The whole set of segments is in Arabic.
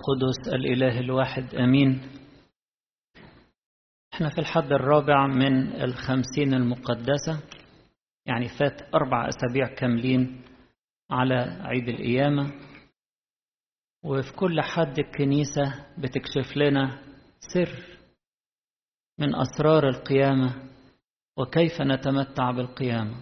القدس الإله الواحد أمين. إحنا في الحد الرابع من الخمسين المقدسة يعني فات أربع أسابيع كاملين على عيد القيامة. وفي كل حد الكنيسة بتكشف لنا سر من أسرار القيامة وكيف نتمتع بالقيامة.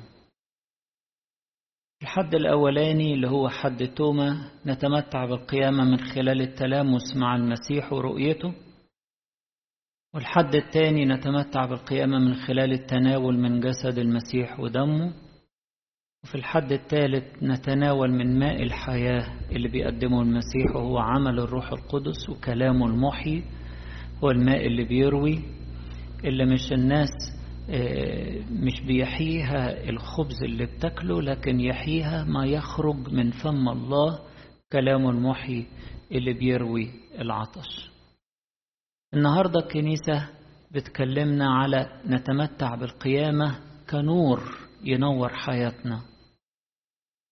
الحد الأولاني اللي هو حد توما نتمتع بالقيامة من خلال التلامس مع المسيح ورؤيته. والحد الثاني نتمتع بالقيامة من خلال التناول من جسد المسيح ودمه. وفي الحد الثالث نتناول من ماء الحياة اللي بيقدمه المسيح وهو عمل الروح القدس وكلامه المحيي هو الماء اللي بيروي اللي مش الناس مش بيحييها الخبز اللي بتاكله لكن يحييها ما يخرج من فم الله كلامه المحيي اللي بيروي العطش. النهاردة الكنيسة بتكلمنا على نتمتع بالقيامة كنور ينور حياتنا.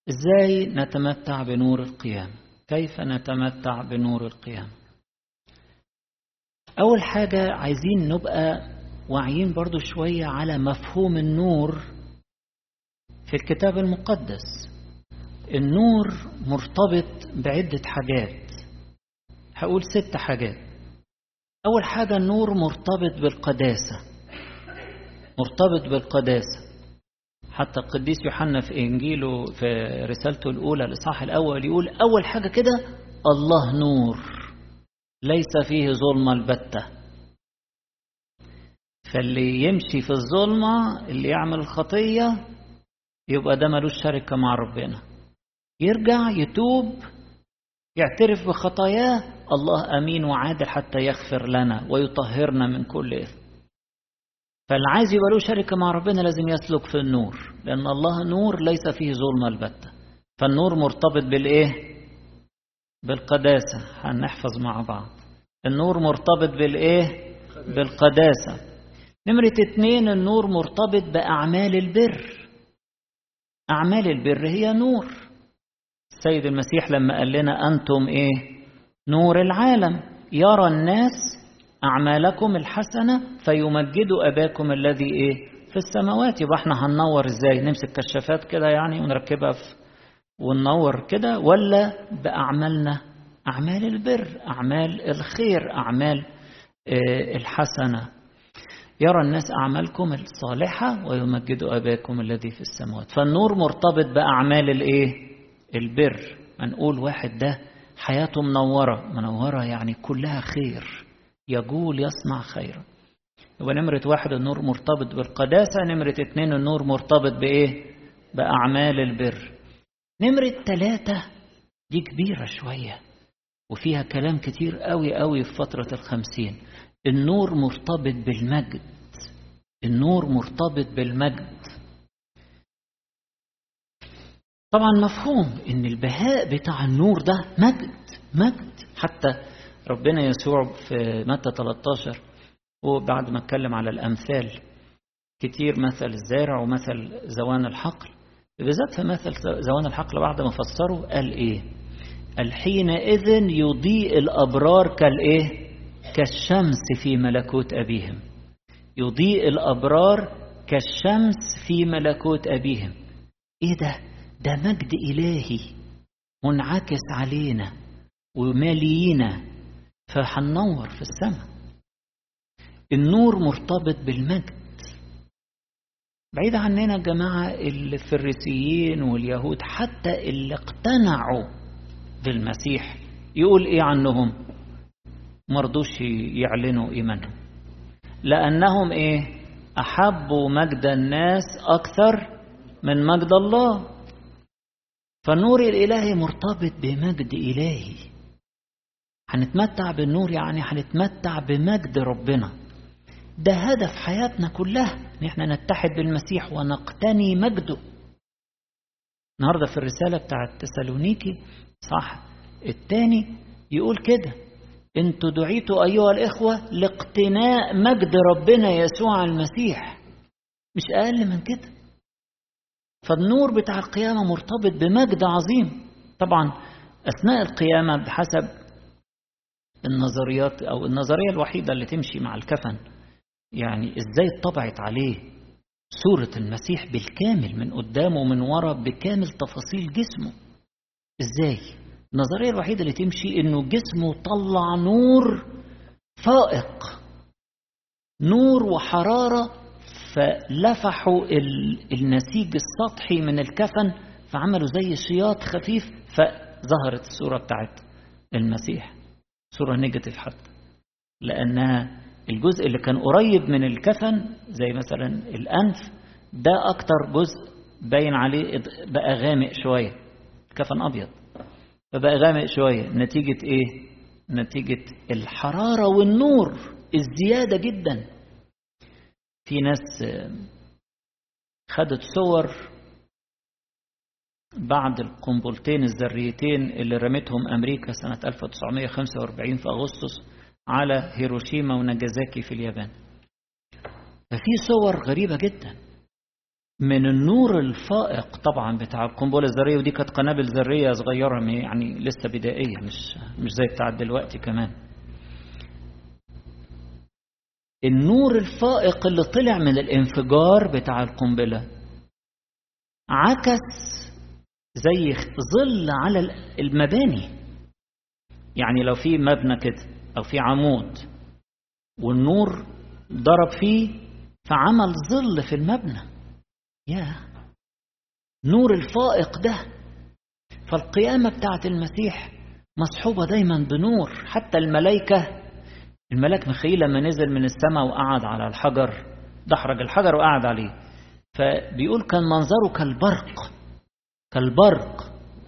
إزاي نتمتع بنور القيامة؟ كيف نتمتع بنور القيامة؟ أول حاجة عايزين نبقى واعيين برضو شوية على مفهوم النور في الكتاب المقدس. النور مرتبط بعدة حاجات. هقول ست حاجات. أول حاجة النور مرتبط بالقداسة. مرتبط بالقداسة. حتى القديس يوحنا في إنجيله في رسالته الأولى الإصحاح الأول يقول أول حاجة كده الله نور. ليس فيه ظلمة البتة. فاللي يمشي في الظلمة اللي يعمل الخطية يبقى ده ملوش شركة مع ربنا. يرجع يتوب يعترف بخطاياه الله أمين وعادل حتى يغفر لنا ويطهرنا من كل إثم. فاللي عايز يبقى له شركة مع ربنا لازم يسلك في النور لأن الله نور ليس فيه ظلمة البتة. فالنور مرتبط بالإيه؟ بالقداسة. هنحفظ مع بعض. النور مرتبط بالإيه؟ بالقداسة. نمرة اتنين النور مرتبط بأعمال البر. أعمال البر هي نور. السيد المسيح لما قال لنا أنتم إيه؟ نور العالم. يرى الناس أعمالكم الحسنة فيمجدوا أباكم الذي إيه؟ في السماوات. يبقى إحنا هننور إزاي؟ نمسك كشافات كده يعني ونركبها في وننور كده ولا بأعمالنا؟ أعمال البر أعمال الخير أعمال الحسنة. يرى الناس أعمالكم الصالحة ويمجدوا أباكم الذي في السماوات. فالنور مرتبط بأعمال الإيه؟ البر. نقول واحد ده حياته منورة. منورة يعني كلها خير. يقول يصنع خيرا. يبقى نمرة واحد النور مرتبط بالقداسة نمرة اتنين النور مرتبط بإيه؟ بأعمال البر. نمرة تلاتة دي كبيرة شوية وفيها كلام كتير قوي قوي في فترة الخمسين. النور مرتبط بالمجد. النور مرتبط بالمجد. طبعا مفهوم إن البهاء بتاع النور ده مجد مجد. حتى ربنا يسوع في متى 13 وبعد ما اتكلم على الأمثال كتير مثل الزارع ومثل زوان الحقل. بالذات في مثل زوان الحقل بعد ما فسره قال إيه؟ قال حينئذ يضيء الأبرار كالإيه؟ كالشمس في ملكوت أبيهم. يضيء الأبرار كالشمس في ملكوت أبيهم. إيه ده؟ ده مجد إلهي منعكس علينا ومالينا فهننور في السماء. النور مرتبط بالمجد. بعيد عننا جماعة الفريسيين واليهود حتى اللي اقتنعوا بالمسيح. يقول إيه عنهم؟ مرضوش يعلنوا إيمانهم. لأنهم إيه؟ أحبوا مجد الناس أكثر من مجد الله. فالنور الإلهي مرتبط بمجد إلهي. هنتمتع بالنور يعني هنتمتع بمجد ربنا. ده هدف حياتنا كلها إن إحنا نتحد بالمسيح ونقتني مجده. النهارده في الرسالة بتاعت تسالونيكي صح الثاني يقول كده أنتوا دعيتوا أيها الإخوة لاقتناء مجد ربنا يسوع المسيح. مش أقل من كده. فالنور بتاع القيامة مرتبط بمجد عظيم. طبعا أثناء القيامة بحسب النظريات أو النظرية الوحيدة اللي تمشي مع الكفن. يعني إزاي اتطبعت عليه صورة المسيح بالكامل من قدامه ومن ورا بكامل تفاصيل جسمه. إزاي؟ النظرية الوحيدة اللي تمشي إنه جسمه طلع نور فائق. نور وحرارة فلفحوا النسيج السطحي من الكفن فعملوا زي شياط خفيف فظهرت الصورة بتاعت المسيح. صورة نيجاتيف حتى. لأنها الجزء اللي كان قريب من الكفن زي مثلا الأنف ده أكتر جزء باين عليه بقى غامق شوية. الكفن أبيض. فبقى غامق شوية. نتيجة إيه؟ نتيجة الحرارة والنور الزيادة جدا. في ناس خدت صور بعد القنبلتين الذريتين اللي رمتهم أمريكا سنة 1945 في أغسطس على هيروشيما وناجازاكي في اليابان. ففي صور غريبة جدا. من النور الفائق طبعا بتاع القنبلة الذرية ودي كانت قنابل ذرية صغيرة يعني لسه بدائية مش مش زي بتاعت دلوقتي كمان. النور الفائق اللي طلع من الانفجار بتاع القنبلة عكس زي ظل على المباني. يعني لو في مبنى كده أو في عمود والنور ضرب فيه فعمل ظل في المبنى. يا. نور الفائق ده. فالقيامة بتاعت المسيح مصحوبة دايما بنور حتى الملائكة. الملاك مخيل لما نزل من السماء وقعد على الحجر دحرج الحجر وقعد عليه. فبيقول كان منظره كالبرق كالبرق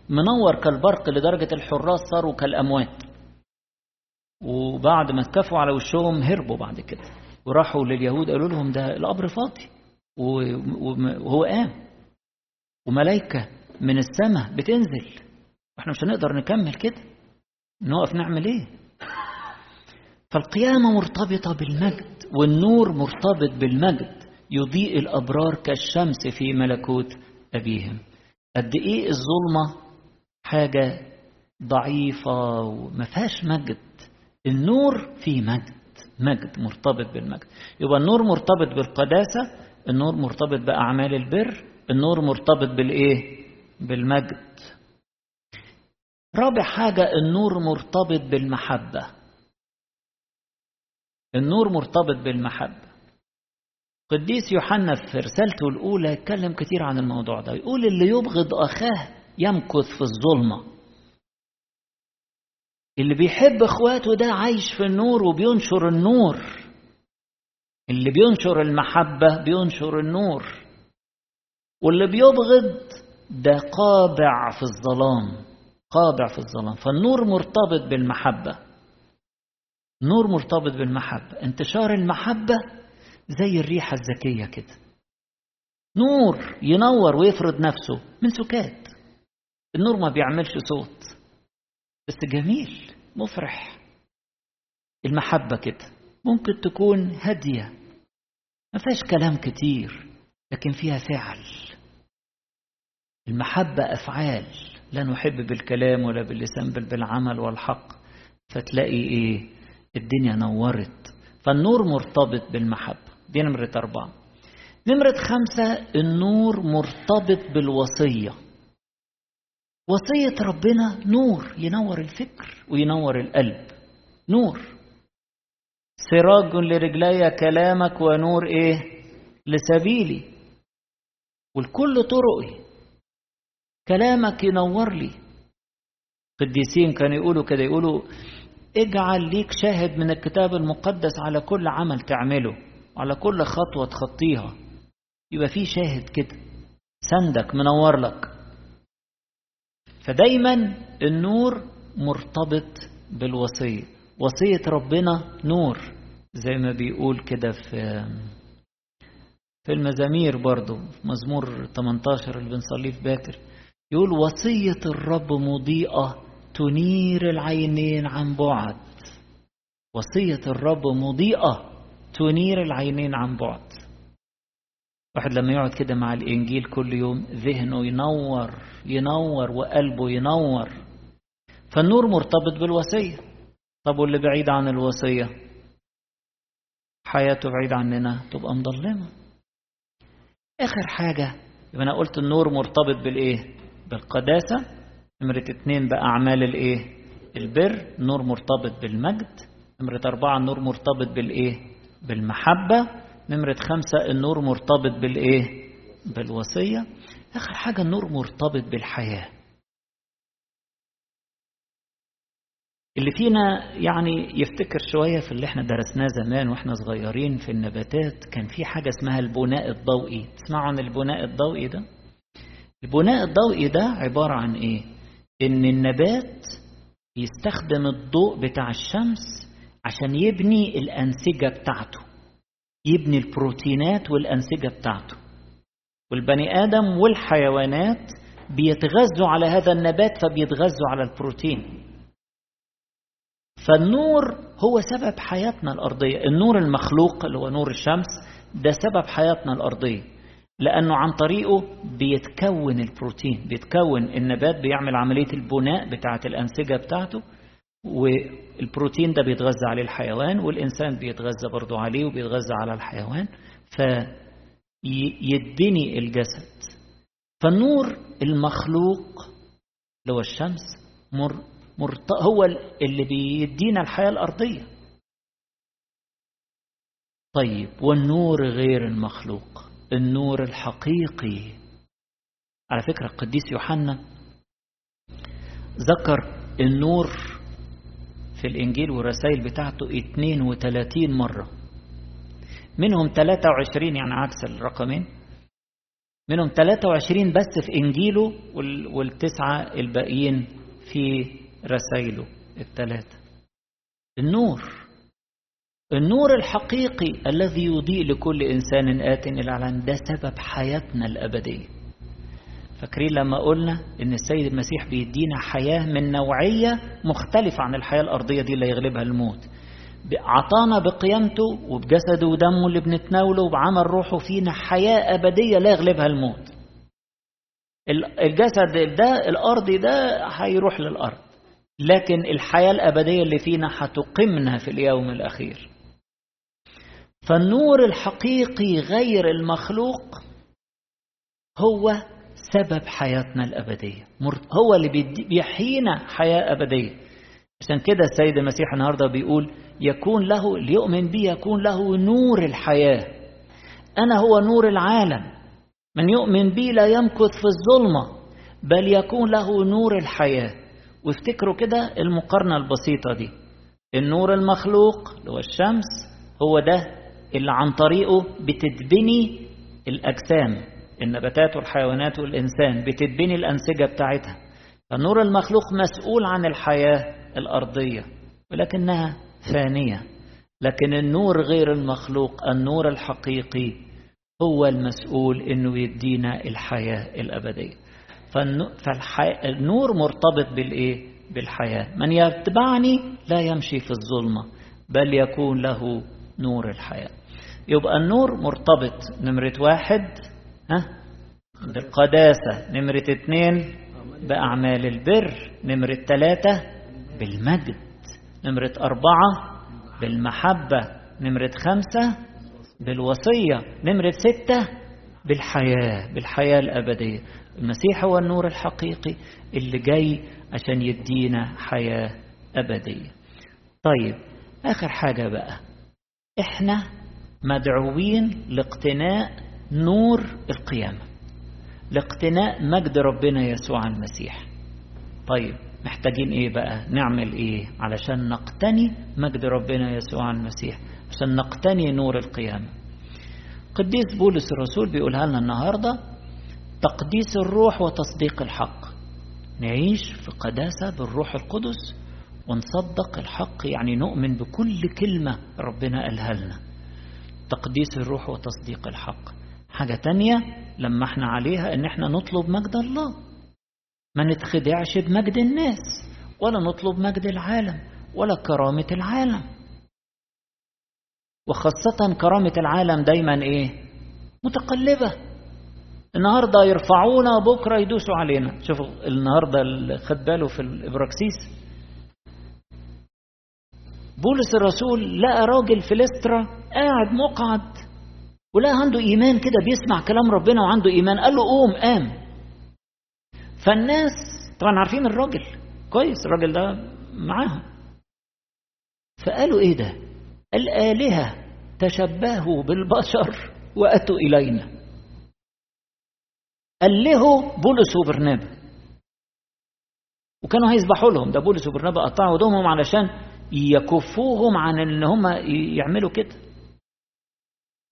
منور كالبرق لدرجة الحراس صاروا كالأموات. وبعد ما اتكفوا على وشهم هربوا بعد كده وراحوا لليهود قالوا لهم ده القبر فاضي وهو قام. وملائكة من السماء بتنزل. وإحنا مش هنقدر نكمل كده. نقف نعمل إيه؟ فالقيامة مرتبطة بالمجد والنور مرتبط بالمجد. يضيء الأبرار كالشمس في ملكوت أبيهم. قد إيه الظلمة حاجة ضعيفة وما فيهاش مجد. النور فيه مجد مجد مرتبط بالمجد. يبقى النور مرتبط بالقداسة النور مرتبط بأعمال البر النور مرتبط بالإيه؟ بالمجد. رابع حاجة النور مرتبط بالمحبة. النور مرتبط بالمحبة. قديس يوحنا في رسالته الأولى يتكلم كتير عن الموضوع ده يقول اللي يبغض أخاه يمكث في الظلمة. اللي بيحب إخواته ده عايش في النور وبينشر النور. اللي بينشر المحبة بينشر النور واللي بيبغض ده قابع في الظلام قابع في الظلام. فالنور مرتبط بالمحبة. نور مرتبط بالمحبة. انتشار المحبة زي الريحة الذكية كده. نور ينور ويفرض نفسه من سكات. النور ما بيعملش صوت. بس جميل مفرح. المحبة كده. ممكن تكون هادية ما فيهاش كلام كتير لكن فيها فعل. المحبة أفعال لا نحب بالكلام ولا باللسان بل بالعمل والحق. فتلاقي إيه؟ الدنيا نورت. فالنور مرتبط بالمحبة. دي نمرة أربعة. نمرة خمسة النور مرتبط بالوصية. وصية ربنا نور ينور الفكر وينور القلب. نور. سراج لرجلي كلامك ونور إيه؟ لسبيلي. والكل طرقي. كلامك ينور لي. قديسين كانوا يقولوا كده يقولوا اجعل ليك شاهد من الكتاب المقدس على كل عمل تعمله على كل خطوة تخطيها. يبقى في شاهد كده. سندك منور لك. فدايما النور مرتبط بالوصية. وصية ربنا نور. زي ما بيقول كده في في المزامير برضو في مزمور 18 اللي بنصليه في باكر يقول وصية الرب مضيئة تنير العينين عن بعد. وصية الرب مضيئة تنير العينين عن بعد. واحد لما يقعد كده مع الإنجيل كل يوم ذهنه ينور ينور وقلبه ينور. فالنور مرتبط بالوصية. طب واللي بعيد عن الوصية؟ حياته بعيد عننا. تبقى مظلمة آخر حاجة يبقى أنا قلت النور مرتبط بالإيه؟ بالقداسة. نمرة اتنين بأعمال الإيه؟ البر. نور مرتبط بالمجد. نمرة أربعة النور مرتبط بالإيه؟ بالمحبة. نمرة خمسة النور مرتبط بالإيه؟ بالوصية. آخر حاجة النور مرتبط بالحياة. اللي فينا يعني يفتكر شوية في اللي إحنا درسناه زمان وإحنا صغيرين في النباتات كان في حاجة اسمها البناء الضوئي. تسمعوا عن البناء الضوئي ده؟ البناء الضوئي ده عبارة عن إيه؟ إن النبات يستخدم الضوء بتاع الشمس عشان يبني الأنسجة بتاعته يبني البروتينات والأنسجة بتاعته. والبني آدم والحيوانات بيتغذوا على هذا النبات فبيتغذوا على البروتين. فالنور هو سبب حياتنا الأرضية. النور المخلوق اللي هو نور الشمس ده سبب حياتنا الأرضية لأنه عن طريقه بيتكون البروتين بيتكون النبات بيعمل عملية البناء بتاعة الأنسجة بتاعته والبروتين ده بيتغذى عليه الحيوان والإنسان بيتغذى برضه عليه وبيتغذى على الحيوان فيدني الجسد. فالنور المخلوق اللي هو الشمس مر هو اللي بيدينا الحياة الأرضية. طيب والنور غير المخلوق النور الحقيقي. على فكرة القديس يوحنا ذكر النور في الإنجيل والرسائل بتاعته 32 مرة. منهم 23 يعني عكس الرقمين منهم 23 بس في إنجيله والتسعة الباقيين في رسائله الثلاثة. النور. النور الحقيقي الذي يضيء لكل إنسان آت إلى العالم ده سبب حياتنا الأبدية. فاكرين لما قلنا إن السيد المسيح بيدينا حياة من نوعية مختلفة عن الحياة الأرضية دي اللي يغلبها الموت. عطانا بقيامته وبجسده ودمه اللي بنتناوله وبعمل روحه فينا حياة أبدية لا يغلبها الموت. الجسد ده الأرضي ده هيروح للأرض. لكن الحياة الأبدية اللي فينا هتقمنا في اليوم الأخير. فالنور الحقيقي غير المخلوق هو سبب حياتنا الأبدية. هو اللي بيحيينا حياة أبدية. عشان كده السيد المسيح النهاردة بيقول يكون له ليؤمن بي يكون له نور الحياة. أنا هو نور العالم. من يؤمن بي لا يمكث في الظلمة بل يكون له نور الحياة. وافتكروا كده المقارنة البسيطة دي. النور المخلوق اللي هو الشمس هو ده اللي عن طريقه بتتبني الأجسام النباتات والحيوانات والإنسان بتتبني الأنسجة بتاعتها. فالنور المخلوق مسؤول عن الحياة الأرضية ولكنها فانية. لكن النور غير المخلوق النور الحقيقي هو المسؤول إنه يدينا الحياة الأبدية. فالنور مرتبط بالإيه؟ بالحياة. من يتبعني لا يمشي في الظلمة بل يكون له نور الحياة. يبقى النور مرتبط. نمرة واحد ها؟ بالقداسة. نمرة اتنين بأعمال البر. نمرة ثلاثة بالمجد. نمرة أربعة بالمحبة. نمرة خمسة بالوصية. نمرة ستة بالحياة. بالحياة الأبدية. المسيح هو النور الحقيقي اللي جاي عشان يدينا حياة أبدية. طيب آخر حاجة بقى. إحنا مدعوين لاقتناء نور القيامة لاقتناء مجد ربنا يسوع المسيح. طيب محتاجين إيه بقى؟ نعمل إيه علشان نقتني مجد ربنا يسوع المسيح؟ عشان نقتني نور القيامة. قديس بولس الرسول بيقولها لنا النهاردة تقديس الروح وتصديق الحق. نعيش في قداسة بالروح القدس ونصدق الحق يعني نؤمن بكل كلمة ربنا قالها لنا. تقديس الروح وتصديق الحق. حاجة تانية لما إحنا عليها ان إحنا نطلب مجد الله. ما نتخدعش بمجد الناس ولا نطلب مجد العالم ولا كرامة العالم. وخاصة كرامة العالم دايما إيه؟ متقلبة. النهاردة يرفعونا بكرة يدوسوا علينا. شوفوا النهاردة اللي خد باله في الإبراكسيس. بولس الرسول لقى راجل في لسترا قاعد مقعد ولقى عنده إيمان كده بيسمع كلام ربنا وعنده إيمان. قال له قوم قام. فالناس طبعا عارفين الراجل كويس الراجل ده معاهم. فقالوا إيه ده؟ الآلهة تشبهوا بالبشر وأتوا الينا ألهوا بولس وبرنابا. وكانوا هيذبحوا لهم ده بولس وبرنابا قطعوا هدومهم علشان يكفوهم عن إن هم يعملوا كده.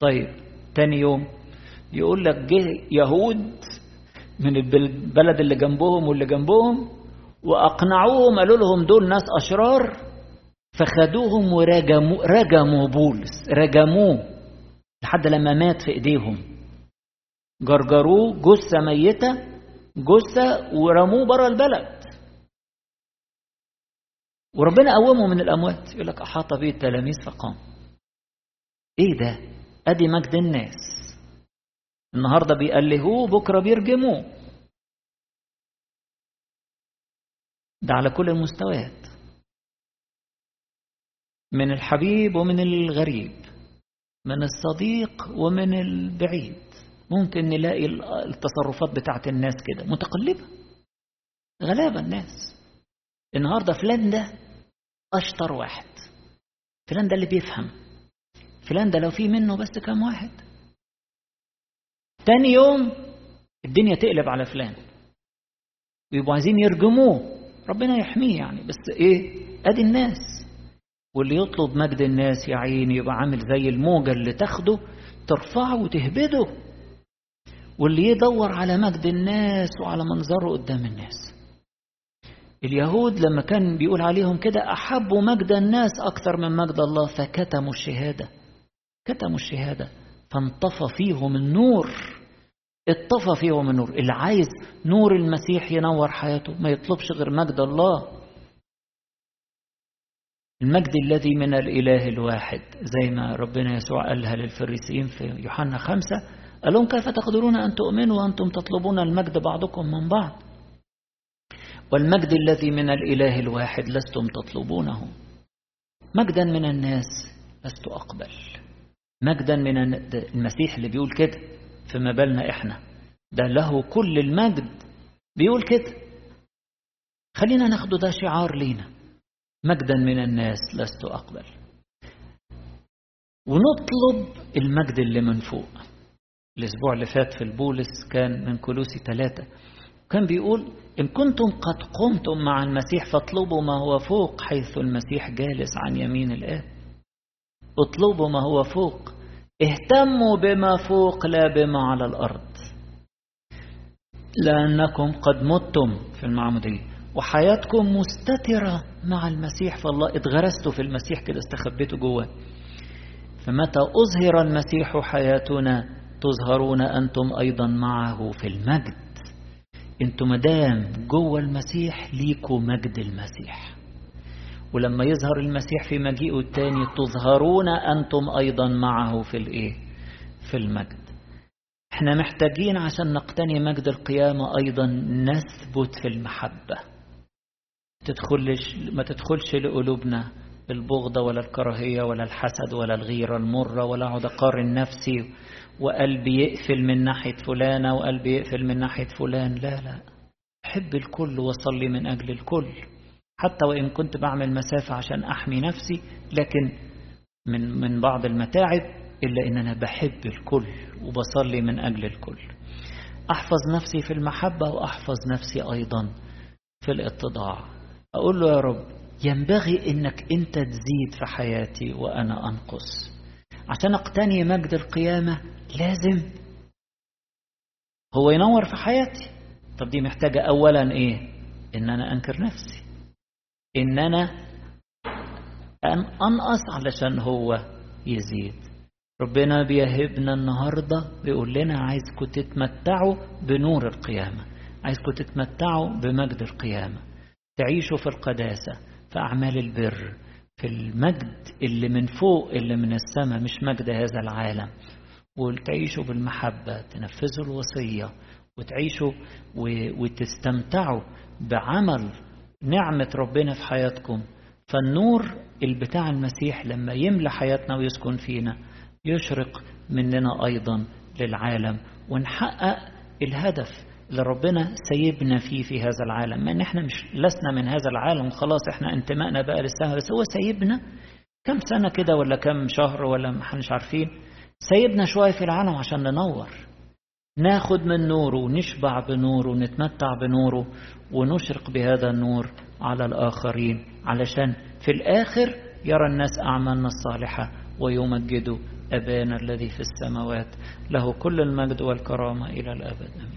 طيب تاني يوم يقول لك جه يهود من البلد اللي جنبهم واللي جنبهم وأقنعوهم قالوا لهم دول ناس أشرار فخدوهم ورجموا رجموا بولس رجموه لحد لما مات في إيديهم. جرجروه جثة ميتة جثة ورموه بره البلد. وربنا قومه من الأموات. يقول لك أحاط به التلاميذ فقام. إيه ده؟ أدي مجد الناس. النهارده بيألهوه بكرة بيرجموه. ده على كل المستويات. من الحبيب ومن الغريب. من الصديق ومن البعيد. ممكن نلاقي التصرفات بتاعت الناس كده. متقلبة. غلابة الناس. النهاردة فلان ده أشطر واحد. فلان ده اللي بيفهم. فلان ده لو في منه بس كام واحد. تاني يوم الدنيا تقلب على فلان. ويبقوا عايزين يرجموه. ربنا يحميه يعني. بس إيه؟ أدي الناس. واللي يطلب مجد الناس يا عيني يبقى عامل زي الموجة اللي تاخده ترفعه وتهبده. واللي يدور على مجد الناس وعلى منظره قدام الناس. اليهود لما كان بيقول عليهم كده أحبوا مجد الناس أكثر من مجد الله فكتموا الشهادة. كتموا الشهادة. فانطفى فيهم النور. اطفى فيهم النور. اللي عايز نور المسيح ينور حياته ما يطلبش غير مجد الله. المجد الذي من الإله الواحد زي ما ربنا يسوع قالها للفريسيين في يوحنا خمسة قال لهم كيف تقدرون أن تؤمنوا وأنتم تطلبون المجد بعضكم من بعض؟ والمجد الذي من الإله الواحد لستم تطلبونه. مجدا من الناس لست أقبل. مجدا من المسيح اللي بيقول كده فما بالنا إحنا. ده له كل المجد. بيقول كده. خلينا ناخده ده شعار لينا. مجدا من الناس لست أقبل. ونطلب المجد اللي من فوق. الأسبوع اللي فات في البولس كان من كلوسي ثلاثة. كان بيقول إن كنتم قد قمتم مع المسيح فاطلبوا ما هو فوق حيث المسيح جالس عن يمين الآب. اطلبوا ما هو فوق. اهتموا بما فوق لا بما على الأرض. لأنكم قد متم في المعمودية. وحياتكم مستترة مع المسيح. فالله اتغرستوا في المسيح كده استخبيتوا جواه فمتى أظهر المسيح حياتنا؟ تظهرون أنتم أيضا معه في المجد. أنتوا مدام جوه المسيح ليكوا مجد المسيح. ولما يظهر المسيح في مجيئه التاني تظهرون أنتم أيضا معه في الإيه؟ في المجد. إحنا محتاجين عشان نقتني مجد القيامة أيضا نثبت في المحبة. تدخلش ما تدخلش لقلوبنا البغضة ولا الكراهية ولا الحسد ولا الغيرة المرة ولا أقعد أقارن نفسي وقلبي يقفل من ناحية فلانة وقلبي يقفل من ناحية فلان. لا لا. أحب الكل وأصلي من أجل الكل. حتى وإن كنت بعمل مسافة عشان أحمي نفسي لكن من من بعض المتاعب إلا إن أنا بحب الكل وبصلي من أجل الكل. أحفظ نفسي في المحبة وأحفظ نفسي أيضا في الاتضاع. أقول له يا رب ينبغي إنك أنت تزيد في حياتي وأنا أنقص. عشان أقتني مجد القيامة لازم. هو ينور في حياتي. طب دي محتاجة أولا إيه؟ إن أنا أنكر نفسي. إن أنا أن أنقص علشان هو يزيد. ربنا بيهبنا النهاردة بيقول لنا عايزكم تتمتعوا بنور القيامة. عايزكم تتمتعوا بمجد القيامة. تعيشوا في القداسة في أعمال البر في المجد اللي من فوق اللي من السماء مش مجد هذا العالم. وتعيشوا بالمحبة تنفذوا الوصية وتعيشوا وتستمتعوا بعمل نعمة ربنا في حياتكم. فالنور البتاع المسيح لما يملى حياتنا ويسكن فينا يشرق مننا أيضا للعالم. ونحقق الهدف اللي ربنا سيبنا فيه في هذا العالم. ما إن إحنا مش لسنا من هذا العالم خلاص إحنا انتمائنا بقى للسماء بس هو سيبنا كم سنة كده ولا كم شهر ولا مش عارفين. سيبنا شوية في العالم عشان ننور. ناخد من نوره ونشبع بنوره ونتمتع بنوره ونشرق بهذا النور على الآخرين. علشان في الآخر يرى الناس أعمالنا الصالحة ويمجدوا أبانا الذي في السماوات. له كل المجد والكرامة إلى الأبد. أمين.